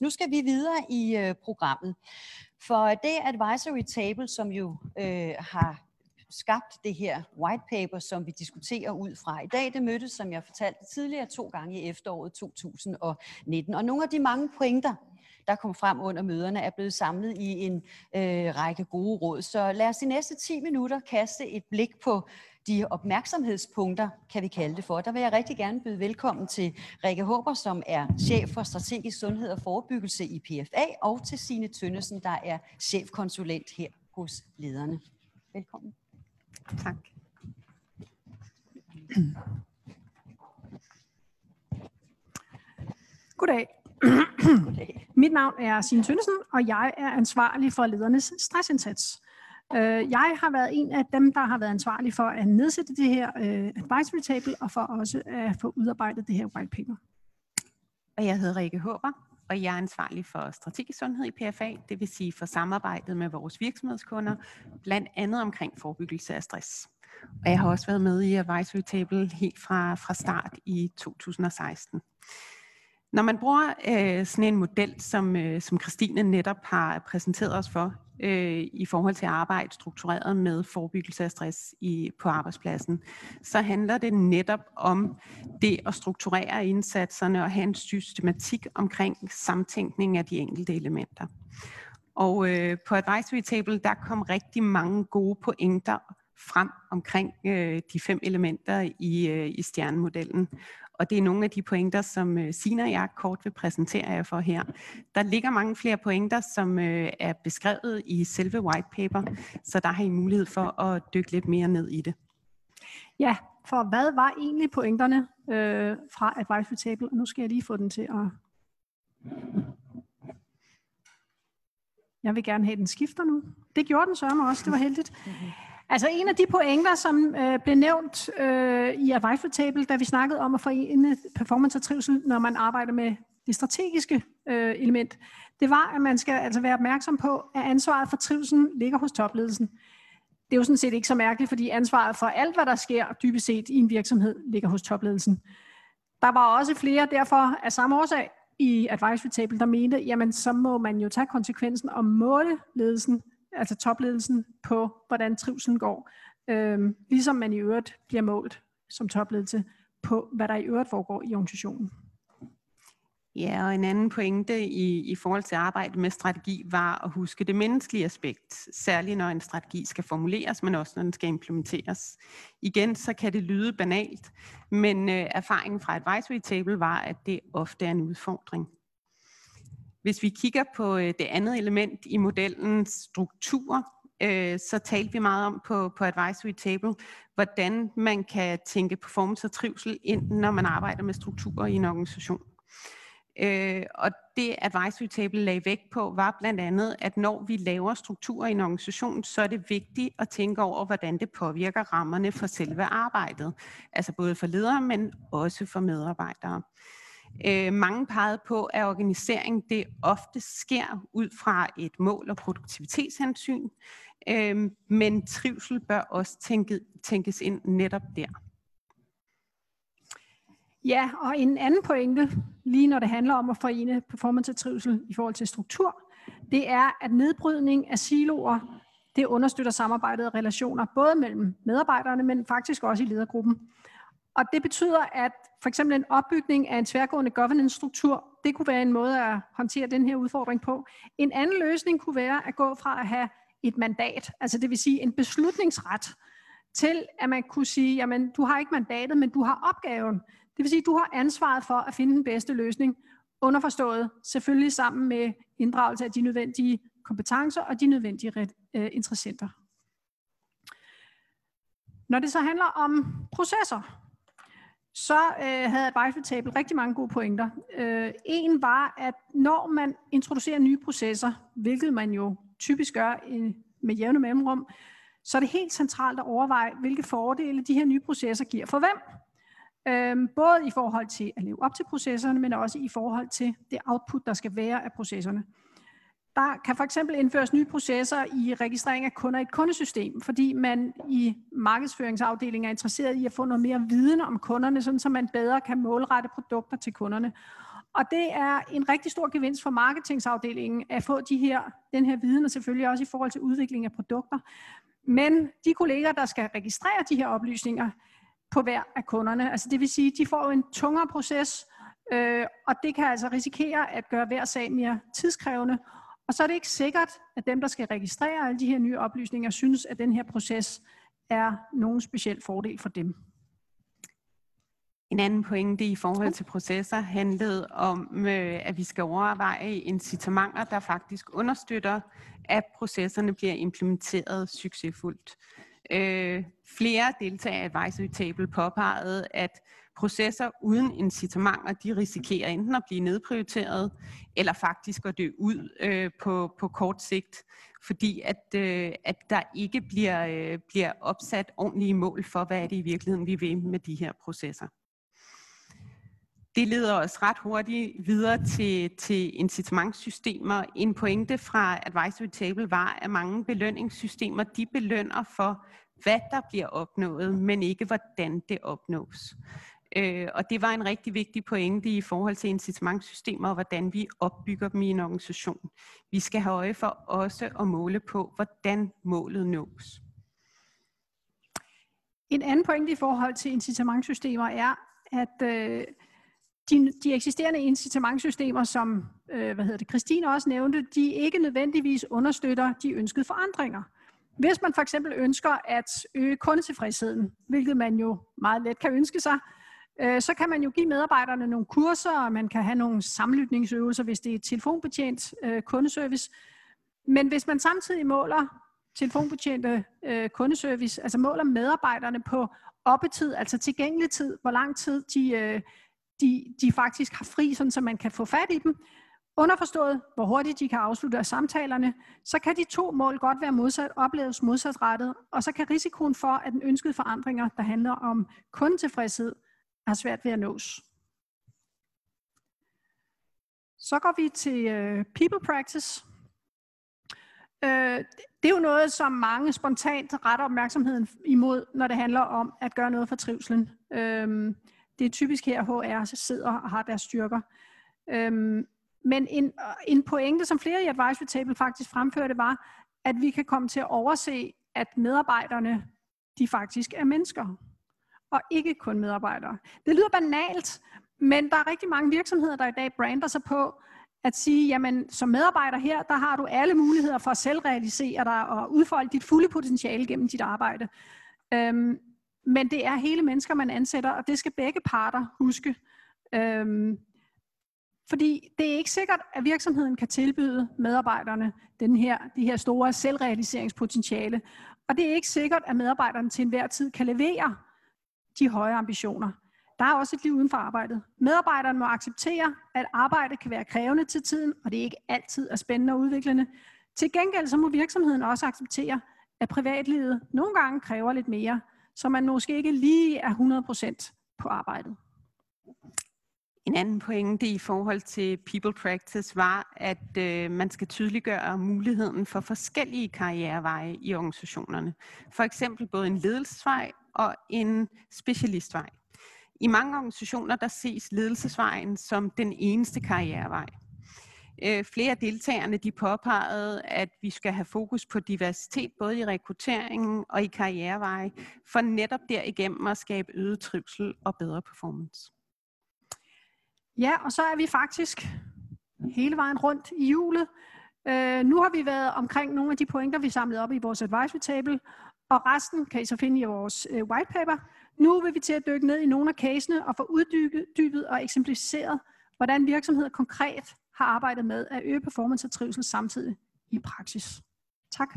Nu skal vi videre i øh, programmet. For det advisory table, som jo øh, har skabt det her white paper, som vi diskuterer ud fra i dag, det mødtes, som jeg fortalte tidligere, to gange i efteråret 2019. Og nogle af de mange pointer, der kom frem under møderne, er blevet samlet i en øh, række gode råd. Så lad os de næste 10 minutter kaste et blik på de opmærksomhedspunkter, kan vi kalde det for. Der vil jeg rigtig gerne byde velkommen til Rikke Håber, som er chef for strategisk sundhed og forebyggelse i PFA, og til Signe Tønnesen, der er chefkonsulent her hos lederne. Velkommen. Tak. Goddag. Mit navn er Signe Tønnesen, og jeg er ansvarlig for ledernes stressindsats. Øh, jeg har været en af dem, der har været ansvarlig for at nedsætte det her øh, advisory table, og for også at få udarbejdet det her white paper. Og jeg hedder Rikke Håber, og jeg er ansvarlig for strategisk sundhed i PFA, det vil sige for samarbejdet med vores virksomhedskunder, blandt andet omkring forebyggelse af stress. Og jeg har også været med i Advisory Table helt fra, fra start i 2016. Når man bruger øh, sådan en model, som, øh, som Christine netop har præsenteret os for, øh, i forhold til arbejde struktureret med forebyggelse af stress i, på arbejdspladsen, så handler det netop om det at strukturere indsatserne og have en systematik omkring samtænkning af de enkelte elementer. Og øh, på Advisory Table, der kom rigtig mange gode pointer frem omkring øh, de fem elementer i, øh, i stjernemodellen. Og det er nogle af de pointer, som øh, Sina og jeg kort vil præsentere jer for her. Der ligger mange flere pointer, som øh, er beskrevet i selve white paper, så der har I mulighed for at dykke lidt mere ned i det. Ja, for hvad var egentlig pointerne øh, fra Advisory Table? Og nu skal jeg lige få den til at... Jeg vil gerne have den skifter nu. Det gjorde den sørme også, det var heldigt. Altså en af de pointer, som øh, blev nævnt øh, i Advisory Table, da vi snakkede om at forene performance og trivsel, når man arbejder med det strategiske øh, element, det var, at man skal altså være opmærksom på, at ansvaret for trivselen ligger hos topledelsen. Det er jo sådan set ikke så mærkeligt, fordi ansvaret for alt, hvad der sker dybest set i en virksomhed, ligger hos topledelsen. Der var også flere derfor af samme årsag i Advisory Table, der mente, jamen så må man jo tage konsekvensen og måle ledelsen altså topledelsen, på hvordan trivselen går. Øh, ligesom man i øvrigt bliver målt som topledelse på, hvad der i øvrigt foregår i organisationen. Ja, og en anden pointe i, i forhold til arbejde med strategi var at huske det menneskelige aspekt, særligt når en strategi skal formuleres, men også når den skal implementeres. Igen, så kan det lyde banalt, men øh, erfaringen fra Advisory Table var, at det ofte er en udfordring. Hvis vi kigger på øh, det andet element i modellens struktur, øh, så talte vi meget om på, på Advisory Table, hvordan man kan tænke performance og trivsel ind, når man arbejder med strukturer i en organisation. Øh, og det Advisory Table lagde vægt på, var blandt andet, at når vi laver strukturer i en organisation, så er det vigtigt at tænke over, hvordan det påvirker rammerne for selve arbejdet. Altså både for ledere, men også for medarbejdere. Øh, mange pegede på, at organisering det ofte sker ud fra et mål- og produktivitetshensyn, øh, men trivsel bør også tænke, tænkes ind netop der. Ja, og en anden pointe, lige når det handler om at forene performance og trivsel i forhold til struktur, det er, at nedbrydning af siloer, det understøtter samarbejdet og relationer, både mellem medarbejderne, men faktisk også i ledergruppen. Og det betyder, at for eksempel en opbygning af en tværgående governance-struktur, det kunne være en måde at håndtere den her udfordring på. En anden løsning kunne være at gå fra at have et mandat, altså det vil sige en beslutningsret, til at man kunne sige, jamen du har ikke mandatet, men du har opgaven. Det vil sige, du har ansvaret for at finde den bedste løsning, underforstået selvfølgelig sammen med inddragelse af de nødvendige kompetencer og de nødvendige øh, interessenter. Når det så handler om processer, så øh, havde Advisory Table rigtig mange gode pointer. Øh, en var, at når man introducerer nye processer, hvilket man jo typisk gør i, med jævne mellemrum, så er det helt centralt at overveje, hvilke fordele de her nye processer giver for hvem. Øh, både i forhold til at leve op til processerne, men også i forhold til det output, der skal være af processerne. Der kan for eksempel indføres nye processer i registrering af kunder i et kundesystem, fordi man i markedsføringsafdelingen er interesseret i at få noget mere viden om kunderne, sådan så man bedre kan målrette produkter til kunderne. Og det er en rigtig stor gevinst for marketingsafdelingen at få de her, den her viden, og selvfølgelig også i forhold til udvikling af produkter. Men de kolleger, der skal registrere de her oplysninger på hver af kunderne, altså det vil sige, de får en tungere proces, øh, og det kan altså risikere at gøre hver sag mere tidskrævende. Og så er det ikke sikkert, at dem, der skal registrere alle de her nye oplysninger, synes, at den her proces er nogen speciel fordel for dem. En anden pointe i forhold til processer handlede om, øh, at vi skal overveje incitamenter, der faktisk understøtter, at processerne bliver implementeret succesfuldt. Øh, flere deltagere i Advisory Table påpegede, at processer uden incitamenter, de risikerer enten at blive nedprioriteret, eller faktisk at dø ud øh, på, på kort sigt, fordi at, øh, at der ikke bliver, øh, bliver opsat ordentlige mål for, hvad er det i virkeligheden, vi vil med de her processer. Det leder os ret hurtigt videre til, til incitamentsystemer. En pointe fra Advisory Table var, at mange belønningssystemer, de belønner for, hvad der bliver opnået, men ikke hvordan det opnås. Øh, og det var en rigtig vigtig pointe i forhold til incitamentsystemer og hvordan vi opbygger dem i en organisation. Vi skal have øje for også at måle på, hvordan målet nås. En anden pointe i forhold til incitamentsystemer er, at øh, de, de eksisterende incitamentsystemer, som øh, hvad hedder det, Christine også nævnte, de ikke nødvendigvis understøtter de ønskede forandringer. Hvis man for eksempel ønsker at øge kundetilfredsheden, hvilket man jo meget let kan ønske sig, øh, så kan man jo give medarbejderne nogle kurser, og man kan have nogle sammenlytningsøvelser, hvis det er telefonbetjent øh, kundeservice. Men hvis man samtidig måler telefonbetjente øh, kundeservice, altså måler medarbejderne på oppetid, altså tilgængelig tid, hvor lang tid de, øh, de, de faktisk har fri, sådan så man kan få fat i dem. Underforstået, hvor hurtigt de kan afslutte samtalerne, så kan de to mål godt være modsat, opleves modsatrettet, og så kan risikoen for, at den ønskede forandringer, der handler om kundetilfredshed, er svært ved at nås. Så går vi til øh, people practice. Øh, det er jo noget, som mange spontant retter opmærksomheden imod, når det handler om at gøre noget for trivselen. Uh, øhm, det er typisk her, HR sidder og har deres styrker. Øhm, men en, en pointe, som flere i Advisory Table faktisk fremførte, var, at vi kan komme til at overse, at medarbejderne, de faktisk er mennesker, og ikke kun medarbejdere. Det lyder banalt, men der er rigtig mange virksomheder, der i dag brander sig på, at sige, jamen som medarbejder her, der har du alle muligheder for at selvrealisere dig og udfolde dit fulde potentiale gennem dit arbejde. Øhm, men det er hele mennesker, man ansætter, og det skal begge parter huske. Øhm, fordi det er ikke sikkert, at virksomheden kan tilbyde medarbejderne den her, de her store selvrealiseringspotentiale. Og det er ikke sikkert, at medarbejderne til enhver tid kan levere de høje ambitioner. Der er også et liv uden for arbejdet. Medarbejderne må acceptere, at arbejdet kan være krævende til tiden, og det er ikke altid er spændende og udviklende. Til gengæld så må virksomheden også acceptere, at privatlivet nogle gange kræver lidt mere, så man måske ikke lige er 100% på arbejdet. En anden pointe i forhold til people practice var, at øh, man skal tydeliggøre muligheden for forskellige karriereveje i organisationerne. For eksempel både en ledelsesvej og en specialistvej. I mange organisationer der ses ledelsesvejen som den eneste karrierevej. Øh, flere af deltagerne de påpegede, at vi skal have fokus på diversitet, både i rekrutteringen og i karriereveje, for netop derigennem at skabe øget trivsel og bedre performance. Ja, og så er vi faktisk hele vejen rundt i julet. Øh, nu har vi været omkring nogle af de pointer, vi samlede op i vores advisory table, og resten kan I så finde i vores øh, white paper. Nu vil vi til at dykke ned i nogle af casene og få uddybet og eksemplificeret, hvordan virksomheder konkret har arbejdet med at øge performance og trivsel samtidig i praksis. Tak.